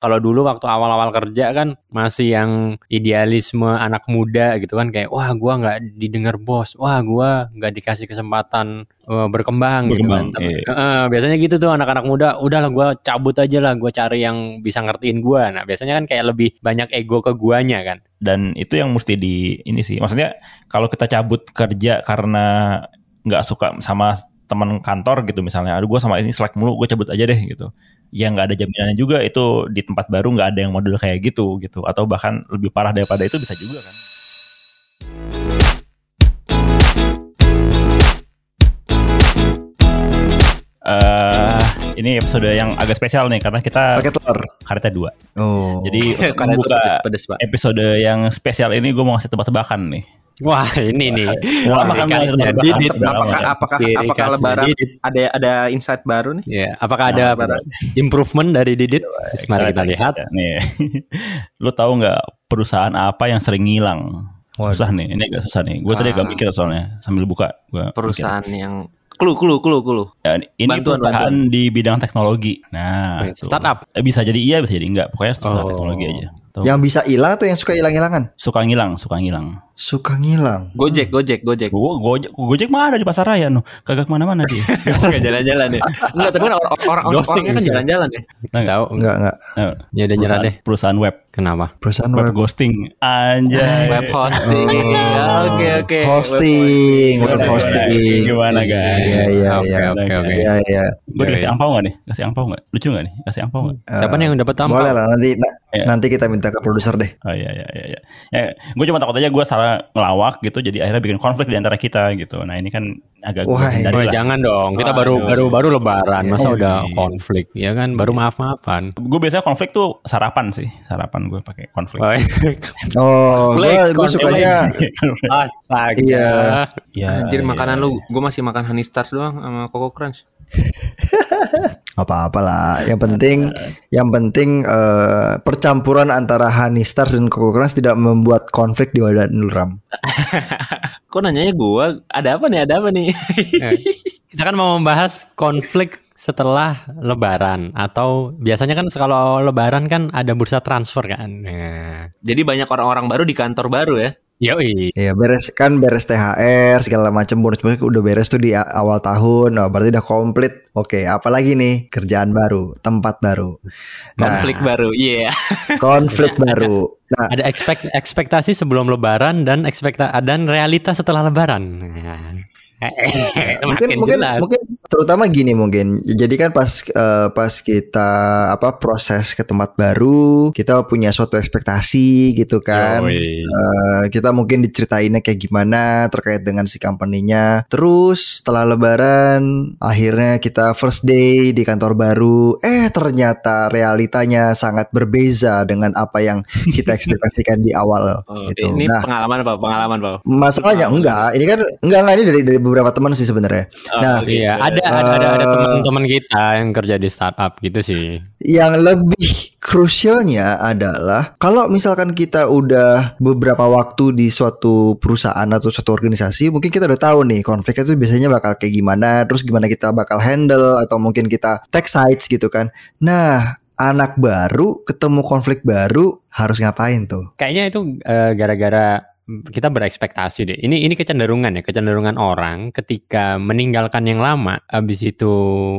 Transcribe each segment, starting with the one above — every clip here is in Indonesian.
Kalau dulu waktu awal-awal kerja kan masih yang idealisme anak muda gitu kan kayak wah gua nggak didengar bos, wah gua nggak dikasih kesempatan uh, berkembang, Berkembang, gitu kan. iya. Heeh, biasanya gitu tuh anak-anak muda, udahlah gua cabut aja lah, gua cari yang bisa ngertiin gua. Nah, biasanya kan kayak lebih banyak ego ke guanya kan. dan itu yang mesti di ini sih maksudnya kalau kita cabut kerja karena nggak suka sama teman kantor gitu misalnya aduh gue sama ini slack mulu gue cabut aja deh gitu. Ya nggak ada jaminannya juga itu di tempat baru nggak ada yang model kayak gitu gitu. Atau bahkan lebih parah daripada itu bisa juga kan. Eh ini episode yang agak spesial nih karena kita Pakai telur. dua. Oh. jadi untuk membuka episode yang spesial ini gue mau ngasih tebak-tebakan nih Wah, ini nih. Wah. Didit. Tebak-tebakan. Apakah apakah apakah lebaran Didit. ada ada insight baru nih? Ya, apakah ada Nah, lebaran. improvement dari Didit? Mari kita lihat. Nih, lu tahu nggak perusahaan apa yang sering ngilang? Waduh. Susah nih, ini agak susah nih. Gue tadi agak Ah. mikir soalnya sambil buka. Gua Perusahaan yang clue clue clue clue. mikir. Ya, ini Bantuan, perusahaan di bidang teknologi. Nah, tuh. startup. Eh, bisa jadi iya, bisa jadi enggak. Pokoknya perusahaan Oh. teknologi aja. Tuh. Yang bisa hilang atau yang suka hilang-hilangan? Suka ngilang, suka ngilang. Suka ngilang. Gojek gojek gojek. Gue gojek, gojek mah ada di pasar raya noh. Kagak ke mana-mana dia. Enggak jalan-jalan ya. Enggak, tapi kan orang orang Ghosting orangnya kan jalan-jalan ya. Nah, Tahu? Enggak, enggak. eh, Ya udah nyerah perusahaan, deh. perusahaan web, Kenapa? Perusahaan web web. ghosting. Anjay. Web hosting. Oke oke. Hosting, Web web hosting. Gimana guys? Iya, iya, Oke, iya. oke, oke. Iya, iya. Gue dikasih Iya. angpau gak nih? Kasih angpau gak? Lucu gak nih? Kasih angpau gak? Siapa nih yang dapat tampil? Boleh lah nanti na- Iya. nanti kita minta ke produser deh. Oh iya iya iya. iya. Ya, gue cuma takut aja gue salah ngelawak gitu, jadi akhirnya bikin konflik di antara kita gitu. Nah ini kan agak gue Wah, Oh, lah. jangan dong. Kita baru Aduh. baru baru lebaran, masa Oh, udah iya. konflik, ya kan? Baru maaf-maafan. Gue biasanya konflik tuh sarapan sih, sarapan gue pakai konflik. Oh, Konflik, gue gue sukanya Astaga. Iya. ya, Anjir iya, makanan iya. lu, gue masih makan Honey Stars doang sama Coco Crunch. Apa-apa lah. Yang penting yang penting eh, percampuran antara Honey Stars dan Coco Crunch tidak membuat konflik di wadah Nulram. Kok nanyanya gue? Ada apa nih? Ada apa nih? Eh, Kita kan mau membahas konflik setelah lebaran atau biasanya kan kalau lebaran kan ada bursa transfer kan. Nah, Jadi banyak orang-orang baru di kantor baru ya. Yoi. Iya beres kan beres THR segala macam bonus bonus udah beres tuh di awal tahun. Nah, berarti udah komplit. Oke, apalagi nih kerjaan baru, tempat baru. Nah, Konflik baru. Iya. konflik baru. Nah, Ada ekspek ekspektasi sebelum lebaran dan ekspekta dan realitas setelah lebaran. Nah, mungkin mungkin mungkin terutama gini mungkin jadi kan pas eh, pas kita apa proses ke tempat baru kita punya suatu ekspektasi gitu kan Yoi. Eh, kita mungkin diceritainnya kayak gimana terkait dengan si company-nya terus setelah lebaran akhirnya kita first day di kantor baru eh ternyata realitanya sangat berbeza dengan apa yang kita ekspektasikan di awal Oh, gitu Ini nah pengalaman apa? Pengalaman apa? masalahnya enggak ini kan enggak enggak ini dari dari beberapa teman sih sebenarnya Nah, oke. Iya, ada ada ada, ada Eh, teman-teman kita yang kerja di startup gitu sih. yang lebih krusialnya adalah kalau misalkan kita udah beberapa waktu di suatu perusahaan atau suatu organisasi, mungkin kita udah tahu nih konfliknya itu biasanya bakal kayak gimana, terus gimana kita bakal handle atau mungkin kita take sides gitu kan. Nah, anak baru ketemu konflik baru harus ngapain tuh? Kayaknya itu eh, gara-gara kita berekspektasi deh. Ini ini kecenderungan ya, kecenderungan orang ketika meninggalkan yang lama, habis itu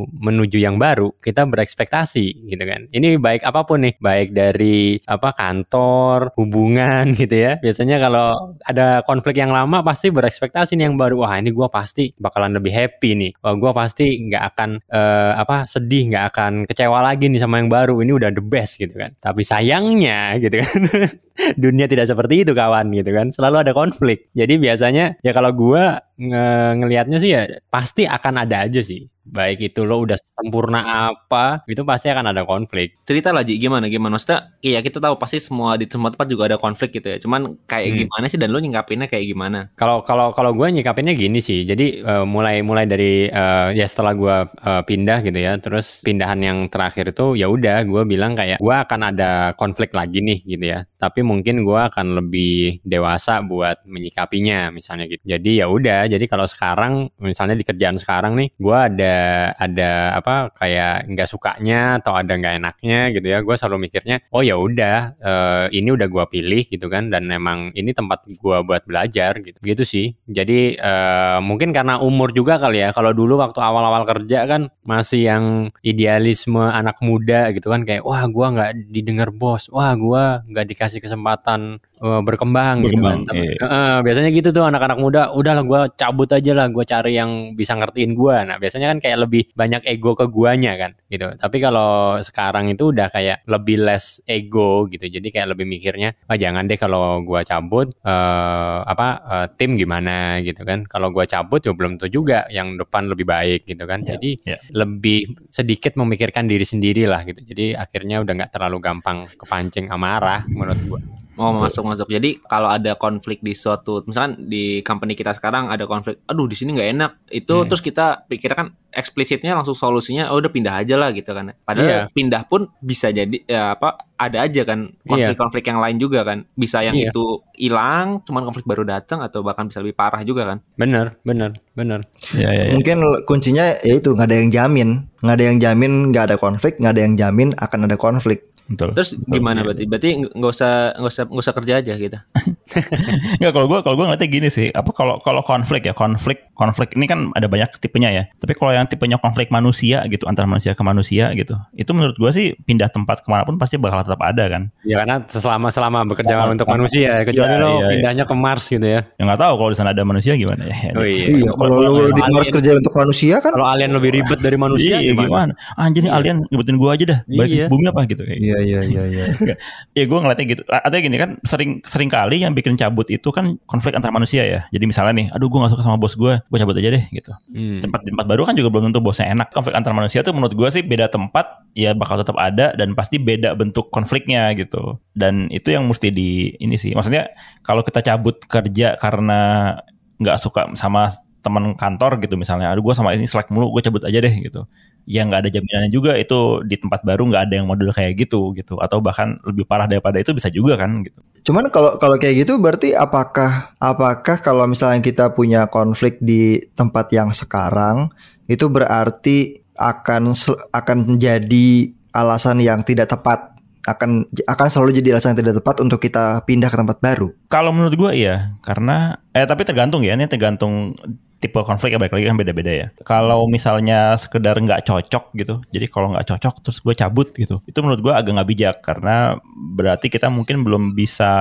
menuju yang baru, kita berekspektasi gitu kan. Ini baik apa pun nih, baik dari apa kantor, hubungan gitu ya. Biasanya kalau ada konflik yang lama pasti berekspektasi nih yang baru. Wah ini gua pasti bakalan lebih happy nih. Wah gua pasti nggak akan eh, apa sedih, nggak akan kecewa lagi nih sama yang baru. Ini udah the best gitu kan. Tapi sayangnya gitu kan. dunia tidak seperti itu kawan gitu kan. Selalu ada konflik. Jadi biasanya ya kalau gua nge- ngelihatnya sih ya pasti akan ada aja sih baik itu lo udah sempurna apa itu pasti akan ada konflik Cerita lah Ji, gimana gimana? Maksudnya, iya kita tahu pasti semua di semua tempat juga ada konflik gitu ya. Cuman kayak Hmm. gimana sih dan lu nyingkapinnya kayak gimana? kalau kalau kalau gue nyikapinnya gini sih jadi eh, mulai mulai dari eh, ya setelah gua eh, pindah gitu ya terus pindahan yang terakhir itu ya udah gue bilang kayak gua akan ada konflik lagi nih gitu ya tapi mungkin gua akan lebih dewasa buat menyikapinya misalnya gitu jadi ya udah jadi kalau sekarang misalnya di kerjaan sekarang nih gua ada ada apa kayak nggak sukanya atau ada nggak enaknya gitu ya gue selalu mikirnya oh ya udah eh, ini udah gue pilih gitu kan. Dan memang ini tempat gue buat belajar gitu. Gitu sih. Jadi eh, mungkin karena umur juga kali ya. Kalau dulu waktu awal-awal kerja kan masih yang idealisme anak muda gitu kan kayak wah gue nggak didengar bos. Wah gue nggak dikasih kesempatan eh, berkembang, gitu Berkembang, kan. Tapi, iya. eh, biasanya gitu tuh anak-anak muda udahlah gue cabut aja lah gue cari yang bisa ngertiin gue nah biasanya kan kayak lebih banyak ego ke guanya kan gitu. Tapi kalau sekarang itu udah kayak lebih less ego gitu. Jadi kayak lebih mikirnya ah jangan deh kalau gue cabut eh, apa eh, tim gimana? Gitu kan. Kalau gue cabut ya belum tentu juga yang depan lebih baik gitu kan. Ya, jadi ya. lebih sedikit memikirkan diri sendiri lah gitu. Jadi akhirnya udah nggak terlalu gampang kepancing amarah menurut gue Oh masuk masuk. Jadi kalau ada konflik di suatu, misalkan di company kita sekarang ada konflik, aduh di sini nggak enak. Itu Hmm. terus kita pikirkan eksplisitnya langsung solusinya, oh udah pindah aja lah gitu kan. Padahal Iya. pindah pun bisa jadi ya apa ada aja kan konflik-konflik yang lain juga kan. Bisa yang Iya. itu hilang, cuman konflik baru datang atau bahkan bisa lebih parah juga kan. bener bener bener Ya, ya, ya. Mungkin kuncinya ya itu nggak ada yang jamin, nggak ada yang jamin nggak ada konflik, nggak ada yang jamin akan ada konflik. Betul. Terus Betul. gimana berarti? Berarti nggak nggak usah nggak usah nggak usah kerja aja gitu. Enggak kalau gue kalau gue ngeliatnya gini sih apa kalau kalau konflik ya konflik konflik ini kan ada banyak tipenya ya tapi kalau yang tipenya konflik manusia gitu antara manusia ke manusia gitu itu menurut gue sih pindah tempat ke mana pun pasti bakal tetap ada kan Ya karena selama selama bekerja Selama- untuk manusia, kecuali Iya, lo iya, iya. pindahnya ke Mars gitu ya. ya nggak tahu kalau di sana ada manusia gimana ya Oh iya. Iya, kalau lu di Mars kerja untuk manusia kan? Kalau alien lebih ribet dari manusia Iya, gimana? gimana? Anjir nih alien ngebutin gue aja dah. Balik Iya. bumi apa gitu kayak. gitu. Iya iya iya iya. Ya gue ngeliatnya gitu. Artinya gini kan sering sering kali yang bikin cabut itu kan konflik antar manusia ya. Jadi misalnya nih, aduh gue gak suka sama bos gue, gue cabut aja deh gitu. Hmm. Tempat tempat baru kan juga belum tentu bosnya enak. Konflik antar manusia tuh menurut gue sih beda tempat ya bakal tetap ada dan pasti beda bentuk konfliknya gitu. Dan itu yang mesti di ini sih. Maksudnya kalau kita cabut kerja karena nggak suka sama teman kantor gitu misalnya, aduh gue sama ini slack mulu, gue cabut aja deh gitu. Ya nggak ada jaminannya juga itu di tempat baru nggak ada yang model kayak gitu gitu. Atau bahkan lebih parah daripada itu bisa juga kan gitu. Cuman kalau kalau kayak gitu berarti apakah apakah kalau misalnya kita punya konflik di tempat yang sekarang itu berarti akan akan menjadi alasan yang tidak tepat akan akan selalu jadi alasan yang tidak tepat untuk kita pindah ke tempat baru. Kalau menurut gue iya, karena eh tapi tergantung ya, ini tergantung tipe konflik ya balik lagi kan beda-beda ya. Kalau misalnya sekedar nggak cocok gitu, jadi kalau nggak cocok terus gue cabut gitu, itu menurut gue agak nggak bijak karena berarti kita mungkin belum bisa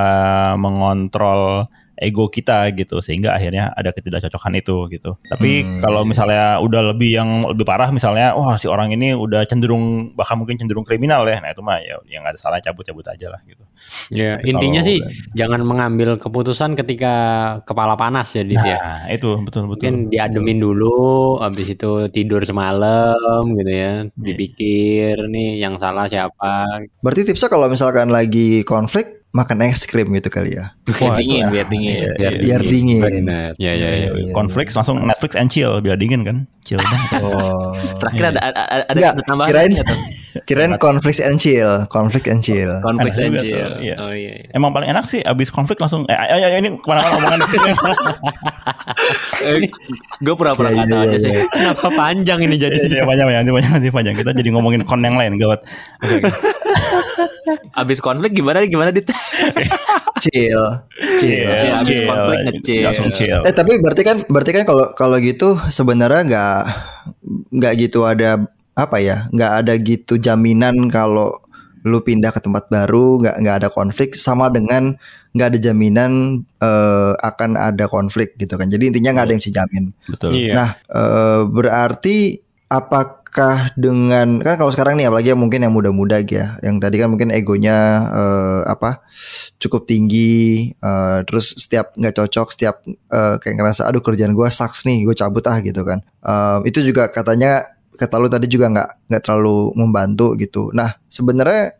mengontrol ego kita gitu sehingga akhirnya ada ketidakcocokan itu gitu. Tapi Hmm. kalau misalnya udah lebih yang lebih parah misalnya wah si orang ini udah cenderung bahkan mungkin cenderung kriminal ya. Nah itu mah ya yang nggak ada salah cabut-cabut aja lah gitu. Ya, Tapi intinya kalau sih udah- jangan mengambil keputusan ketika kepala panas ya, Dit ya. Nah, itu betul betul. Mungkin diademin dulu, habis itu tidur semalam gitu ya, Iya. dipikir nih yang salah siapa. Berarti tipsnya kalau misalkan lagi konflik makan es krim gitu kali ya. Biar dingin, biar dingin. Iya, Biar, iya. Biar dingin. Benar. Ya, ya, ya. Iya, konflik langsung Netflix and chill biar dingin kan chill banget. Oh. Terakhir ada ada, ada episode tambahan kirain- Kirain konflik and chill, konflik and chill. konflik and chill. tuh, iya. Oh iya. iya. Emang paling enak sih abis konflik langsung eh, eh, eh, ini ke mana-mana omongan gue pura-pura nggak tahu iya, aja sih. iya. Kenapa panjang ini jadi? Iya panjang ya, nanti panjang, nanti panjang. Kita jadi ngomongin kon yang lain gawat. Abis konflik gimana gimana dit? Chill. Chill. Iya, abis chill. konflik nge-chill. Langsung chill. Eh tapi berarti kan berarti kan kalau kalau gitu sebenarnya nggak nggak gitu ada apa ya nggak ada gitu jaminan kalau lu pindah ke tempat baru nggak nggak ada konflik sama dengan nggak ada jaminan eh, akan ada konflik gitu kan jadi intinya nggak ada yang bisa jamin Betul. Iya. nah eh, berarti apakah dengan kan kalau sekarang nih apalagi yang mungkin yang muda-muda ya yang tadi kan mungkin egonya eh, apa cukup tinggi eh, terus setiap nggak cocok setiap eh, kayak ngerasa aduh kerjaan gue sucks nih gue cabut ah gitu kan Eh, itu juga katanya kata lu tadi juga nggak nggak terlalu membantu gitu. Nah sebenarnya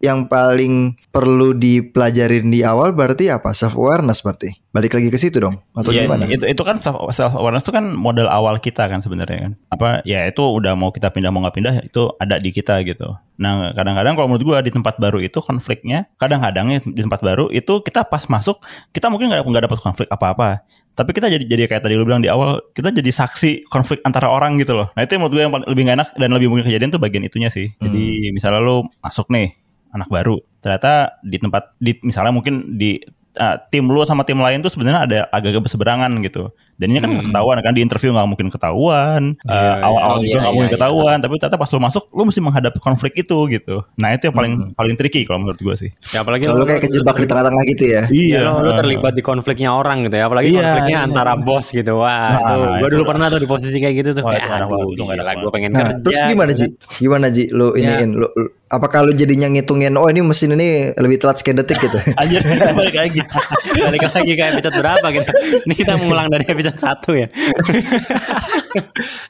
yang paling perlu dipelajarin di awal berarti apa? Self awareness berarti. Balik lagi ke situ dong atau Iya, gimana? Itu itu kan self, self awareness itu kan modal awal kita kan sebenarnya kan. Apa ya itu udah mau kita pindah mau nggak pindah itu ada di kita gitu. Nah kadang-kadang kalau menurut gua di tempat baru itu konfliknya kadang-kadang ya di tempat baru itu kita pas masuk kita mungkin nggak nggak dapat konflik apa-apa. Tapi kita jadi jadi kayak tadi lu bilang di awal kita jadi saksi konflik antara orang gitu loh. Nah itu yang menurut gue yang lebih gak enak dan lebih mungkin kejadian tuh bagian itunya sih. Jadi misalnya lu masuk nih anak baru ternyata di tempat di misalnya mungkin di uh, tim lu sama tim lain tuh sebenarnya ada agak-agak berseberangan gitu. Dan ini kan nggak ketahuan kan di interview nggak mungkin ketahuan, Iya, Uh, iya. awal-awal Oh, juga iya, nggak mungkin iya, ketahuan. Tapi ternyata pas lu masuk, lu mesti menghadapi konflik itu gitu. Nah itu yang paling paling tricky kalau menurut gue sih. Ya apalagi Kalau kayak kejebak di tengah-tengah gitu ya. Iya, lo, lo terlibat di konfliknya orang gitu ya, apalagi Iya, konfliknya iya. antara bos gitu. Wah, Nah, tuh, gue dulu pernah tuh di posisi kayak gitu tuh. Wah, kayak aduh, itu nggak gila, enak gue pengen Nah, kerja. terus gimana Ji? Gimana Ji? Lu iniin lu, lu- apakah lu jadinya ngitungin oh ini mesin ini lebih telat sekian detik gitu? Anjir, balik lagi. Balik lagi ke episode berapa gitu. Ini kita mengulang dari episode 1 ya.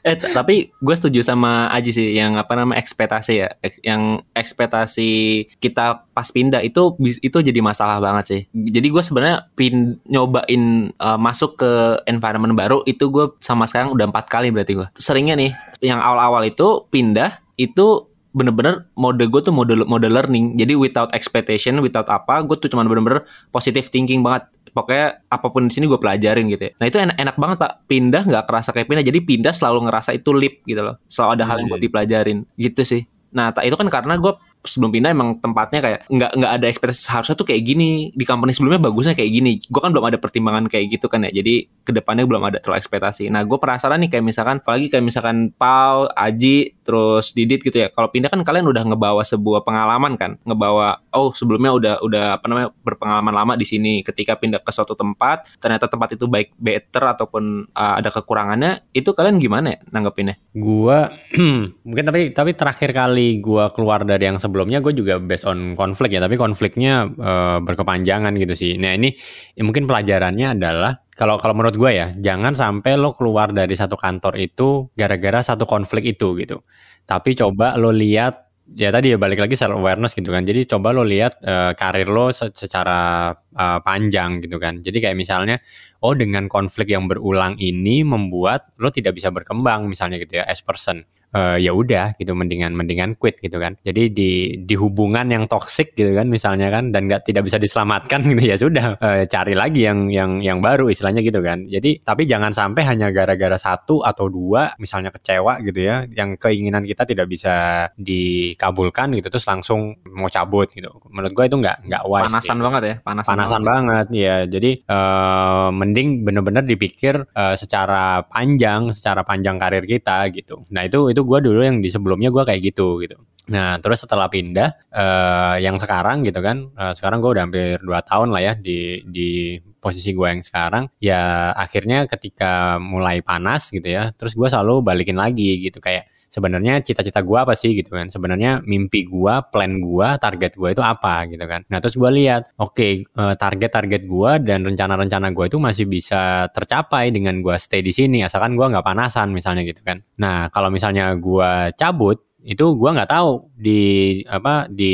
Eh tapi gue setuju sama Aji sih yang apa nama ekspektasi ya, yang ekspektasi kita pas pindah itu itu jadi masalah banget sih. Jadi gue sebenarnya pin nyobain uh, masuk ke environment baru itu gue sama sekarang udah empat kali berarti gue. Seringnya nih yang awal-awal itu pindah itu bener-bener mode gue tuh mode mode learning jadi without expectation without apa gue tuh cuman bener-bener positive thinking banget pokoknya apa pun di sini gue pelajarin gitu ya. Nah itu enak, enak banget pak. Pindah nggak kerasa kayak pindah. Jadi pindah selalu ngerasa itu lip gitu loh. Selalu ada hal yang buat dipelajarin. Gitu sih. Nah itu kan karena gue sebelum pindah emang tempatnya kayak nggak nggak ada ekspektasi seharusnya tuh kayak gini. Di company sebelumnya bagusnya kayak gini. Gue kan belum ada pertimbangan kayak gitu kan ya. Jadi ke depannya belum ada terlalu ekspektasi. Nah gue penasaran nih kayak misalkan apalagi kayak misalkan Pau Aji terus Didit gitu ya. Kalau pindah kan kalian udah ngebawa sebuah pengalaman kan? Ngebawa oh sebelumnya udah udah apa namanya berpengalaman lama di sini. Ketika pindah ke suatu tempat ternyata tempat itu baik better ataupun uh, ada kekurangannya itu kalian gimana ya nanggepinnya? Gua mungkin tapi tapi terakhir kali gua keluar dari yang sebelumnya gue juga based on konflik ya, tapi konfliknya eh, berkepanjangan gitu sih. Nah, ini ya mungkin pelajarannya adalah kalau kalau menurut gue ya, jangan sampai lo keluar dari satu kantor itu gara-gara satu konflik itu gitu. Tapi coba lo lihat ya tadi ya balik lagi self awareness gitu kan. Jadi coba lo lihat eh, karir lo se- secara eh, panjang gitu kan. Jadi kayak misalnya oh dengan konflik yang berulang ini membuat lo tidak bisa berkembang misalnya gitu ya as person. Eh, ya udah gitu mendingan mendingan quit gitu kan. Jadi di di hubungan yang toxic gitu kan misalnya kan dan nggak tidak bisa diselamatkan gitu ya sudah eh, cari lagi yang yang yang baru istilahnya gitu kan. Jadi tapi jangan sampai hanya gara-gara satu atau dua misalnya kecewa gitu ya yang keinginan kita tidak bisa dikabulkan gitu terus langsung mau cabut gitu. Menurut gue itu nggak nggak wise. panasan sih banget ya panasan, panasan banget ya jadi eh, mending bener-bener dipikir eh, secara panjang secara panjang karir kita gitu nah itu itu gue dulu yang di sebelumnya gue kayak gitu gitu. Nah terus setelah pindah eh, yang sekarang gitu kan eh, sekarang gue udah hampir dua tahun lah ya di di posisi gue yang sekarang ya akhirnya ketika mulai panas gitu ya terus gue selalu balikin lagi gitu kayak sebenarnya cita-cita gua apa sih gitu kan? Sebenarnya mimpi gua plan gua target gua itu apa gitu kan? Nah terus gua lihat oke eh, target-target gua dan rencana-rencana gua itu masih bisa tercapai dengan gua stay di sini asalkan gua nggak panasan misalnya gitu kan? Nah kalau misalnya gua cabut itu gua nggak tahu di apa di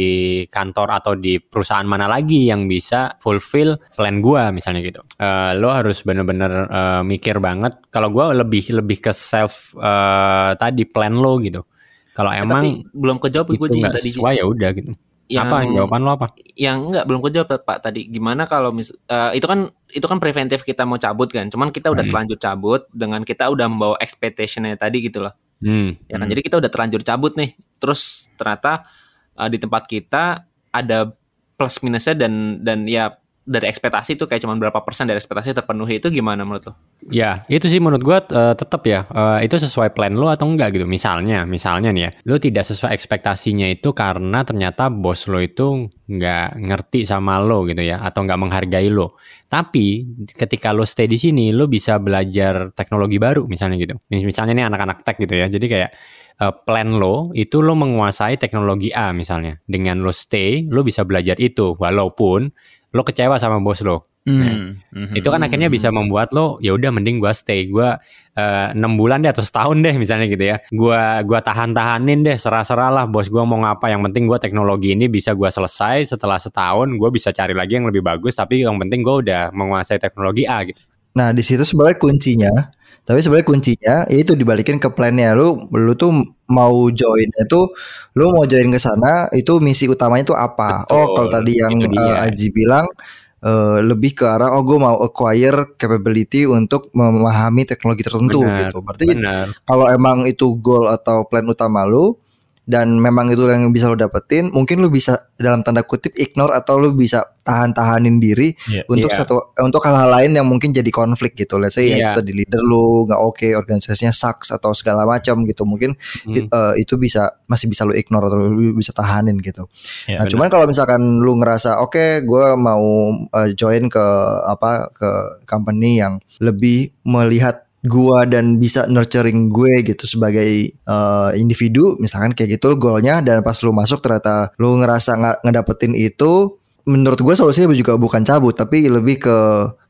kantor atau di perusahaan mana lagi yang bisa fulfill plan gua misalnya gitu. Eh, lo harus bener-bener eh, mikir banget. Kalau gua lebih lebih ke self eh, tadi plan lo gitu. Kalau emang tapi belum kejawab itu gue nggak tadi sesuai ya udah gitu. Yang apa jawaban lo apa? yang enggak belum kejawab Pak tadi. Gimana kalau mis eh, itu kan itu kan preventif kita mau cabut kan. Cuman kita udah Hmm. terlanjur cabut dengan kita udah membawa expectationnya tadi gitu loh hmm. ya kan hmm. jadi kita udah terlanjur cabut nih terus ternyata eh, di tempat kita ada plus minusnya dan dan ya dari ekspektasi itu kayak cuma berapa persen dari ekspektasi terpenuhi itu gimana menurut lo? Ya, itu sih menurut gua eh, tetap ya, eh, itu sesuai plan lo atau enggak gitu. Misalnya, misalnya nih ya, lo tidak sesuai ekspektasinya itu karena ternyata bos lo itu nggak ngerti sama lo gitu ya, atau nggak menghargai lo. Tapi ketika lo stay di sini, lo bisa belajar teknologi baru misalnya gitu. Mis- Misalnya nih anak-anak tech gitu ya, jadi kayak eh, plan lo itu lo menguasai teknologi A misalnya. Dengan lo stay, lo bisa belajar itu walaupun lo kecewa sama bos lo mhm. Itu kan akhirnya bisa membuat lo ya udah mending gua stay. Gua eh, enam bulan deh atau setahun deh misalnya gitu ya. Gua gua tahan-tahanin deh serah-serah lah bos gua mau ngapa. Yang penting gua teknologi ini bisa gua selesai setelah setahun gua bisa cari lagi yang lebih bagus tapi yang penting gua udah menguasai teknologi A gitu. Nah, di situ sebenarnya kuncinya, tapi sebenarnya kuncinya itu dibalikin ke plannya lu lu tuh mau join itu lu mau join ke sana itu misi utamanya itu apa? Betul, oh, kalau tadi yang eh, Aji bilang eh, lebih ke arah oh gue mau acquire capability untuk memahami teknologi tertentu Benar, gitu. Berarti Benar. kalau emang itu goal atau plan utama lu dan memang itu yang bisa lu dapetin, mungkin lu bisa dalam tanda kutip ignore atau lu bisa tahan-tahanin diri Iya. untuk Iya. satu untuk hal-hal lain yang mungkin jadi konflik gitu. Let's say ya Iya. itu tadi leader lu nggak oke, organisasinya sucks atau segala macam gitu. Mungkin Hmm. eh, itu bisa masih bisa lu ignore atau lu bisa tahanin gitu. Ya, nah, benar. cuman kalau misalkan lu ngerasa oke, gue mau eh, join ke apa ke company yang lebih melihat gua dan bisa nurturing gue gitu sebagai eh, individu misalkan kayak gitu goalnya dan pas lu masuk ternyata lu ngerasa nggak ngedapetin itu menurut gue solusinya juga bukan cabut tapi lebih ke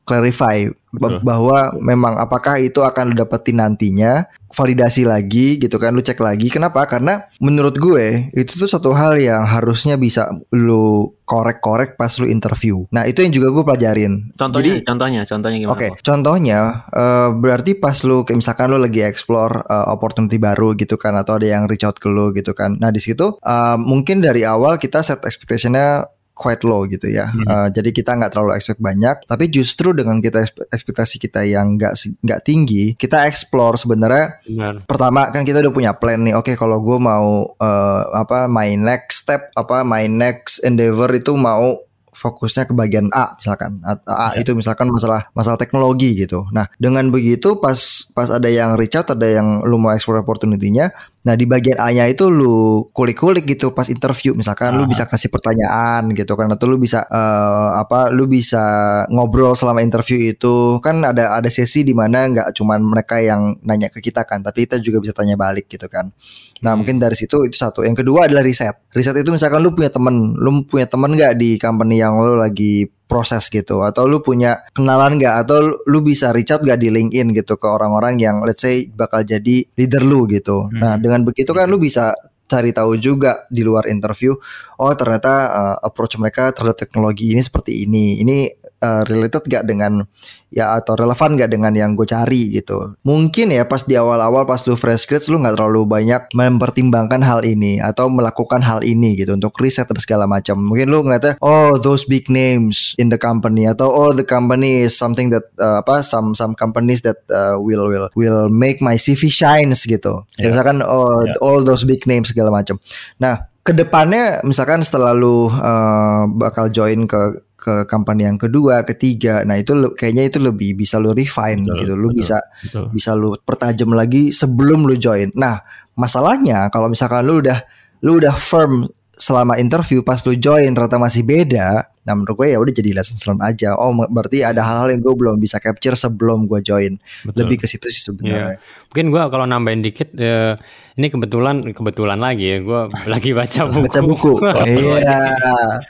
clarify Betul. bahwa memang apakah itu akan lu dapetin nantinya validasi lagi gitu kan lu cek lagi kenapa karena menurut gue itu tuh satu hal yang harusnya bisa lu korek-korek pas lu interview nah itu yang juga gue pelajarin Contohnya, Jadi- contohnya, contohnya gimana? Oke, Kok? contohnya eh, berarti pas lu kayak misalkan lu lagi explore eh, opportunity baru gitu kan atau ada yang reach out ke lu gitu kan. Nah, di situ eh, mungkin dari awal kita set expectationnya quite low gitu ya. Hmm. Eh, jadi kita nggak terlalu expect banyak, tapi justru dengan kita ekspe- ekspektasi kita yang nggak nggak tinggi, kita explore sebenarnya Benar. pertama kan kita udah punya plan nih oke kalau gue mau eh, apa my next step apa my next endeavor itu mau fokusnya ke bagian A misalkan A, A Ya. itu misalkan masalah masalah teknologi gitu nah dengan begitu pas pas ada yang reach out ada yang lu mau explore opportunity-nya nah di bagian A-nya itu lu kulik-kulik gitu pas interview. Misalkan lu Ah. bisa kasih pertanyaan gitu kan atau lu bisa eh, apa lu bisa ngobrol selama interview itu. Kan ada ada sesi di mana nggak cuman mereka yang nanya ke kita kan tapi kita juga bisa tanya balik gitu kan. Nah Hmm. mungkin dari situ itu satu. Yang kedua adalah riset. Riset itu misalkan lu punya temen lu punya temen nggak di company yang lu lagi proses gitu. Atau lu punya kenalan nggak? Atau lu- bisa reach out gak di LinkedIn gitu ke orang-orang yang let's say bakal jadi leader lu gitu. Hmm. nah dengan begitu kan lu bisa cari tahu juga di luar interview oh ternyata uh, approach mereka terhadap teknologi ini seperti ini. Ini uh, related gak dengan ya atau relevan gak dengan yang gue cari gitu mungkin ya pas di awal-awal pas lu fresh grad lu nggak terlalu banyak mempertimbangkan hal ini atau melakukan hal ini gitu untuk riset dan segala macam mungkin lu ngeliatnya oh those big names in the company atau oh the company is something that uh, apa some some companies that uh, will will will make my CV shines gitu Ya. misalkan oh Ya. all those big names segala macam nah ke depannya misalkan setelah lu uh, bakal join ke ke company yang kedua, ketiga, nah itu kayaknya itu lebih bisa lu refine Betul, gitu, lu betul. bisa Betul. bisa lu pertajam lagi sebelum lu join. Nah, masalahnya kalau misalkan lu udah lu udah firm selama interview pas lu join ternyata masih beda. Nah, menurut gue ya udah jadi lesson learned aja. Oh, berarti ada hal-hal yang gue belum bisa capture sebelum gue join. Betul. Lebih ke situ sih sebenarnya. Mungkin gua kalau nambahin dikit, eh, ini kebetulan kebetulan lagi ya, gua lagi baca buku. Baca buku. Iya.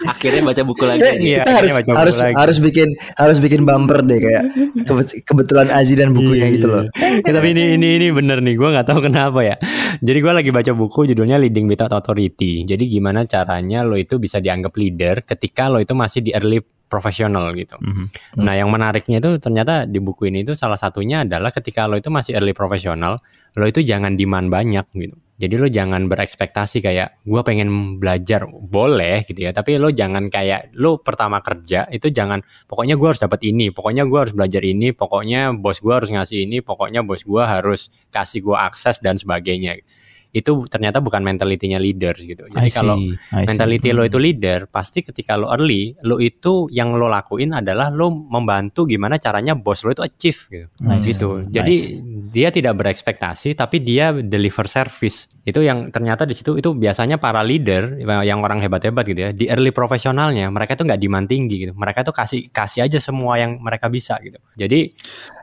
Akhirnya baca buku lagi. Kita, Iya, kita akhirnya harus baca buku harus lagi. harus bikin harus bikin bumper deh kayak kebe- kebetulan Aji dan bukunya Iya, gitu iya. loh. Ya, tapi ini ini ini bener nih, gue nggak tahu kenapa ya. Jadi gue lagi baca buku judulnya Leading Without Authority. Jadi gimana caranya lo itu bisa dianggap leader ketika lo itu masih di early profesional gitu. Mhm. Nah, yang menariknya itu ternyata di buku ini itu salah satunya adalah ketika lo itu masih early profesional, lo itu jangan demand banyak gitu. Jadi lo jangan berekspektasi kayak gua pengen belajar boleh gitu ya, tapi lo jangan kayak lo pertama kerja itu jangan pokoknya gua harus dapat ini, pokoknya gua harus belajar ini, pokoknya bos gua harus ngasih ini, pokoknya bos gua harus kasih gua akses dan sebagainya. Itu ternyata bukan mentalitinya leaders gitu. Jadi see, kalau mentality lo Hmm. itu leader, pasti ketika lo early, lo itu yang lo lakuin adalah lo membantu gimana caranya bos lo itu achieve gitu. Nice. Gitu. Nice. Dia tidak berekspektasi tapi dia deliver service. Itu yang ternyata di situ itu biasanya para leader yang orang hebat-hebat gitu ya, di early profesionalnya mereka tuh nggak demand tinggi gitu. Mereka tuh kasih kasih aja semua yang mereka bisa gitu. Jadi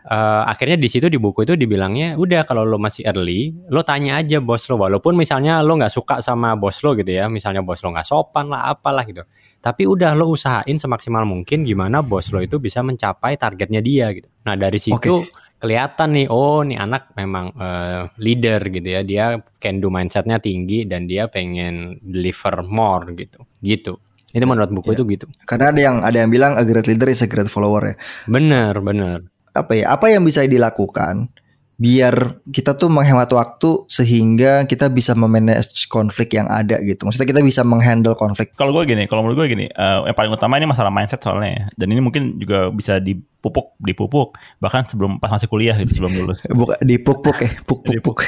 eh, akhirnya di situ di buku itu dibilangnya udah kalau lo masih early, lo tanya aja bos lo walaupun misalnya lo nggak suka sama bos lo gitu ya, misalnya bos lo nggak sopan lah apalah gitu. Tapi udah lo usahain semaksimal mungkin gimana bos lo itu bisa mencapai targetnya dia gitu. Nah dari situ kelihatan nih, oh nih anak memang eh, leader gitu ya. Dia can do mindsetnya tinggi dan dia pengen deliver more gitu. Gitu. Itu menurut buku Iya. itu gitu. Karena ada yang ada yang bilang a great leader is a great follower ya. Bener bener. Apa ya? Apa yang bisa dilakukan biar kita tuh menghemat waktu sehingga kita bisa memanage konflik yang ada gitu. Maksudnya kita bisa menghandle konflik. Kalau gue gini, kalau menurut gue gini, eh, yang paling utama ini masalah mindset soalnya ya. Dan ini mungkin juga bisa dipupuk, dipupuk bahkan sebelum pas masih kuliah gitu sebelum lulus. Bukan di puk-puk ya, puk-puk-puk.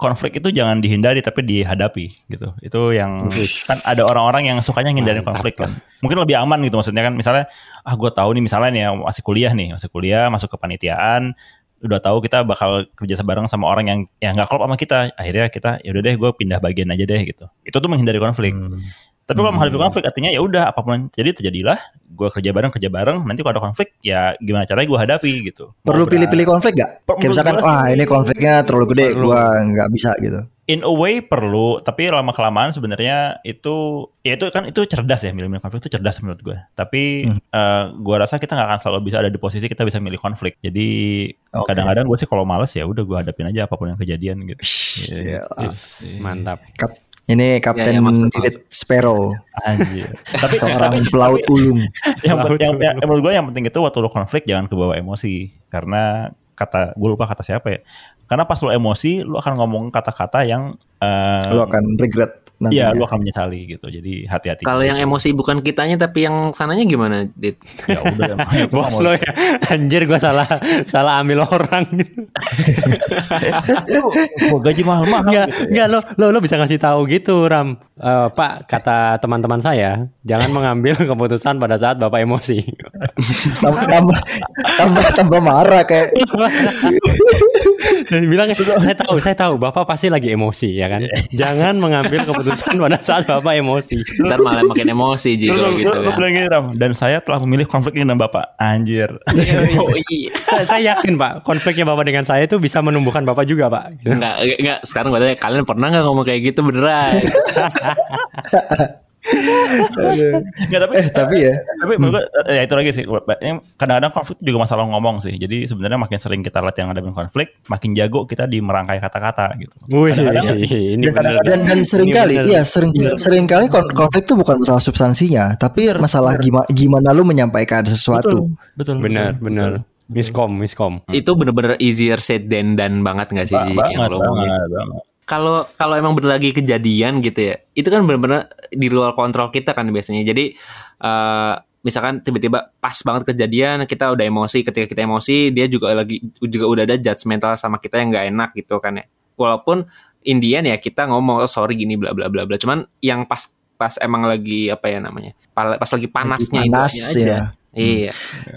Konflik itu jangan dihindari tapi dihadapi gitu. Itu yang kan ada orang-orang yang sukanya ngindarin konflik kan. Mungkin lebih aman gitu maksudnya kan misalnya ah gue tahu nih misalnya nih ya, masih kuliah nih, masih kuliah, masuk ke panitiaan udah tahu kita bakal kerja bareng sama orang yang yang nggak klop sama kita akhirnya kita ya udah deh gue pindah bagian aja deh gitu itu tuh menghindari konflik Hmm. Tapi kalau Hmm. menghadapi konflik artinya ya udah apa pun jadi terjadilah, gue kerja bareng kerja bareng. Nanti kalau ada konflik ya gimana caranya gue hadapi gitu. Mau Perlu pilih-pilih konflik gak? Per- Kayak misalkan, wah ini konfliknya terlalu gede, gua nggak bisa gitu. In a way perlu, tapi lama kelamaan sebenarnya itu ya itu kan itu cerdas ya milih-milih konflik itu cerdas menurut gue. Tapi Hmm. eh, gue rasa kita nggak akan selalu bisa ada di posisi kita bisa milih konflik. Jadi Oke. kadang-kadang gue sih kalau males ya udah gue hadapin aja apa pun yang kejadian gitu. Iya. Is, mantap. Kap- ini Kapten Ya, ya, maksud- David Sparrow, Anjir. tapi seorang pelaut ulung. yang, yang, yang- menurut gue yang penting itu waktu lo konflik jangan kebawa emosi karena kata gue lupa kata siapa ya karena pas lo emosi lo akan ngomong kata-kata yang eh, Lu akan regret. Iya lo akan menyesali gitu jadi hati-hati Kalau yang emosi bukan kitanya tapi yang sananya gimana, Dit? ya udah Bos lo ya, anjir gue salah salah ambil orang gitu. Gua gaji mahal-mahal Enggak, gitu ya. enggak lo, lo lo bisa ngasih tahu gitu Ram. Eh, Pak, kata teman-teman saya, jangan mengambil keputusan pada saat Bapak emosi. tambah, tambah, tambah, tambah marah kayak Dia bilang saya tahu, saya tahu Bapak pasti lagi emosi ya kan. Jangan mengambil keputusan pada saat Bapak emosi. Ntar malah makin emosi Ji kalau gitu kan. gini Ram dan saya telah memilih konflik ini dengan bapak anjir iya. saya, saya yakin Pak, konfliknya Bapak dengan saya itu bisa menumbuhkan Bapak juga Pak. Enggak, enggak. Sekarang gue tanya, kalian pernah nggak ngomong kayak gitu beneran? Nggak, tapi eh tapi ya tapi menurut gue, eh, ya itu lagi sih kadang-kadang konflik juga masalah ngomong sih jadi sebenarnya makin sering kita lihat yang ada konflik makin jago kita di merangkai kata-kata gitu Wih, Kadang-kadang- ini dan, dan, dan sering Ini kali bener. iya sering sering kali kon- konflik itu bukan masalah substansinya tapi masalah gimana gimana lu menyampaikan sesuatu betul betul, bener. betul. Miskom, miskom. itu bener-bener easier said than done banget nggak sih Ba- banget, yang lo omongin? banget, banget. Kalau kalau emang lagi kejadian gitu ya itu kan bener-bener di luar kontrol kita kan biasanya. Jadi eh, misalkan tiba-tiba pas banget kejadian kita udah emosi ketika kita emosi dia juga lagi juga udah ada judgmental sama kita yang nggak enak gitu kan ya. Walaupun Indian ya kita ngomong oh, sorry gini bla bla bla bla. Cuman yang pas pas emang lagi apa ya namanya pa- pas lagi panasnya itu panas aja. ya. Iya.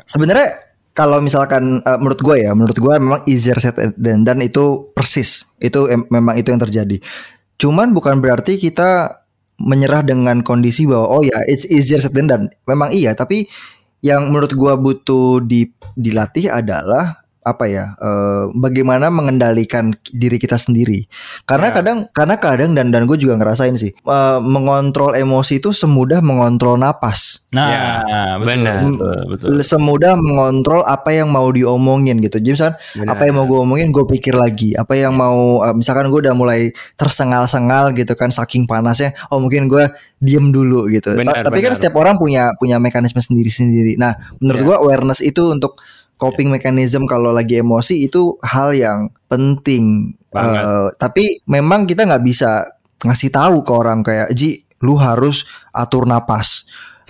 Sebenarnya kalau misalkan eh, menurut gue ya menurut gue memang easier said than done itu persis. Itu em- memang itu yang terjadi. Cuman bukan berarti kita menyerah dengan kondisi bahwa oh ya it's easier said than done. Memang iya tapi yang menurut gua butuh di, dilatih adalah apa ya eh, bagaimana mengendalikan diri kita sendiri karena Ya. kadang karena kadang dan dan gue juga ngerasain sih eh, mengontrol emosi itu semudah mengontrol napas nah Ya, benar. betul, betul. semudah mengontrol apa yang mau diomongin gitu. Jadi misalkan Benar. apa yang mau gue omongin gue pikir lagi. Apa yang mau eh, misalkan gue udah mulai tersengal-sengal gitu kan saking panasnya. Oh mungkin gue diem dulu gitu. Benar, Ta- Tapi kan benar. setiap orang punya punya mekanisme sendiri-sendiri. Nah menurut Ya. gue awareness itu untuk coping mechanism kalau lagi emosi itu hal yang penting. Banget. Eh, tapi memang kita nggak bisa ngasih tahu ke orang kayak Ji lu harus atur napas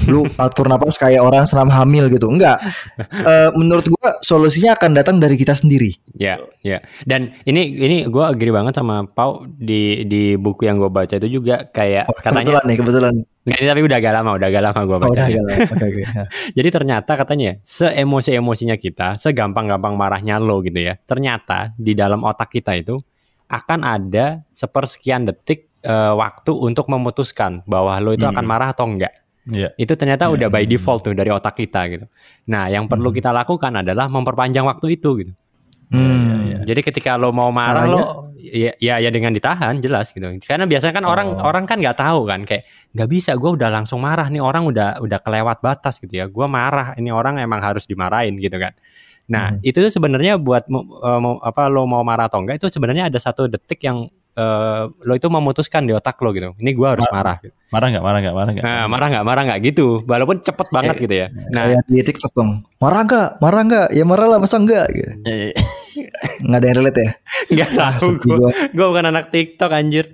lu atur napas kayak orang senam hamil gitu enggak Eh, menurut gua solusinya akan datang dari kita sendiri Ya, ya. Dan ini ini gue agree banget sama Pau di di buku yang gue baca itu juga kayak Oh, katanya kebetulan nih kebetulan nggak ini tapi udah agak lama, udah agak lama oh, baca. udah agak lama. Oke, oke. Ya. Jadi ternyata katanya seemosi-emosinya kita, segampang-gampang marahnya lo gitu ya. Ternyata di dalam otak kita itu akan ada sepersekian detik eh, waktu untuk memutuskan bahwa lo itu akan Hmm. marah atau enggak. Iya. Itu ternyata udah by Hmm. default tuh dari otak kita gitu. Nah, yang perlu kita lakukan adalah memperpanjang waktu itu gitu. Hmm. Iya, Jadi ketika lo mau marah Caranya? lo ya, ya ya dengan ditahan jelas gitu. Karena biasanya kan orang Oh. orang kan nggak tahu kan kayak nggak bisa gue udah langsung marah nih orang udah udah kelewat batas gitu ya. Gue marah ini orang emang harus dimarahin gitu kan. Nah, Hmm. itu sebenarnya buat eh, mau- apa lo mau marah atau enggak itu sebenarnya ada satu detik yang eh, lo itu memutuskan di otak lo gitu. Ini gue harus marah. Gitu. Marah nggak? Marah nggak? Marah nggak? Nah, marah nggak? Marah nggak gitu. Walaupun cepet banget gitu ya. Nah, Kayak di TikTok dong. Marah nggak? Marah nggak? Ya marah lah masa enggak gitu. Eh, Nggak ada yang relate ya? nggak tahu gue. gua. Gue bukan anak TikTok anjir.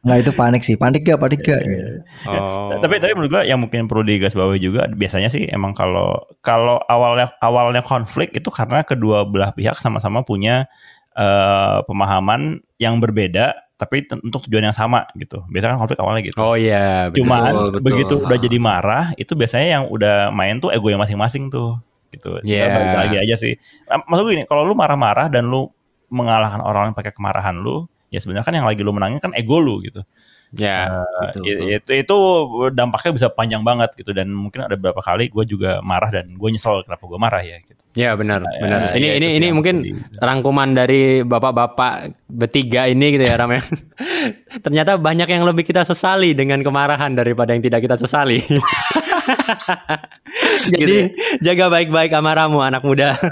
Nggak itu panik sih. Panik gak? Panik gak? Gitu. Oh. Tapi tapi menurut gua yang mungkin perlu digarisbawahi juga biasanya sih emang kalau kalau awalnya awalnya konflik itu karena kedua belah pihak sama-sama punya eh, pemahaman yang berbeda tapi untuk tujuan yang sama gitu. Biasanya kan konflik awalnya gitu. Oh iya, betul. Cuman Betul, betul. begitu udah Ah. jadi marah itu biasanya yang udah main tuh ego yang masing-masing tuh gitu. Yeah. balik lagi aja sih. Maksud gue gini, kalau lu marah-marah dan lu mengalahkan orang yang pakai kemarahan lu, ya sebenarnya kan yang lagi lu menangin kan ego lu gitu. Ya, Betul, I- betul. itu itu dampaknya bisa panjang banget gitu dan mungkin ada beberapa kali gue juga marah dan gue nyesel kenapa gue marah ya gitu. ya benar, benar. Ya, Ini ya, ini itu ini yang mungkin di- rangkuman dari bapak-bapak bertiga ini gitu ya Ram ya. Ternyata banyak yang lebih kita sesali dengan kemarahan daripada yang tidak kita sesali. Jadi jaga baik-baik amarahmu anak muda.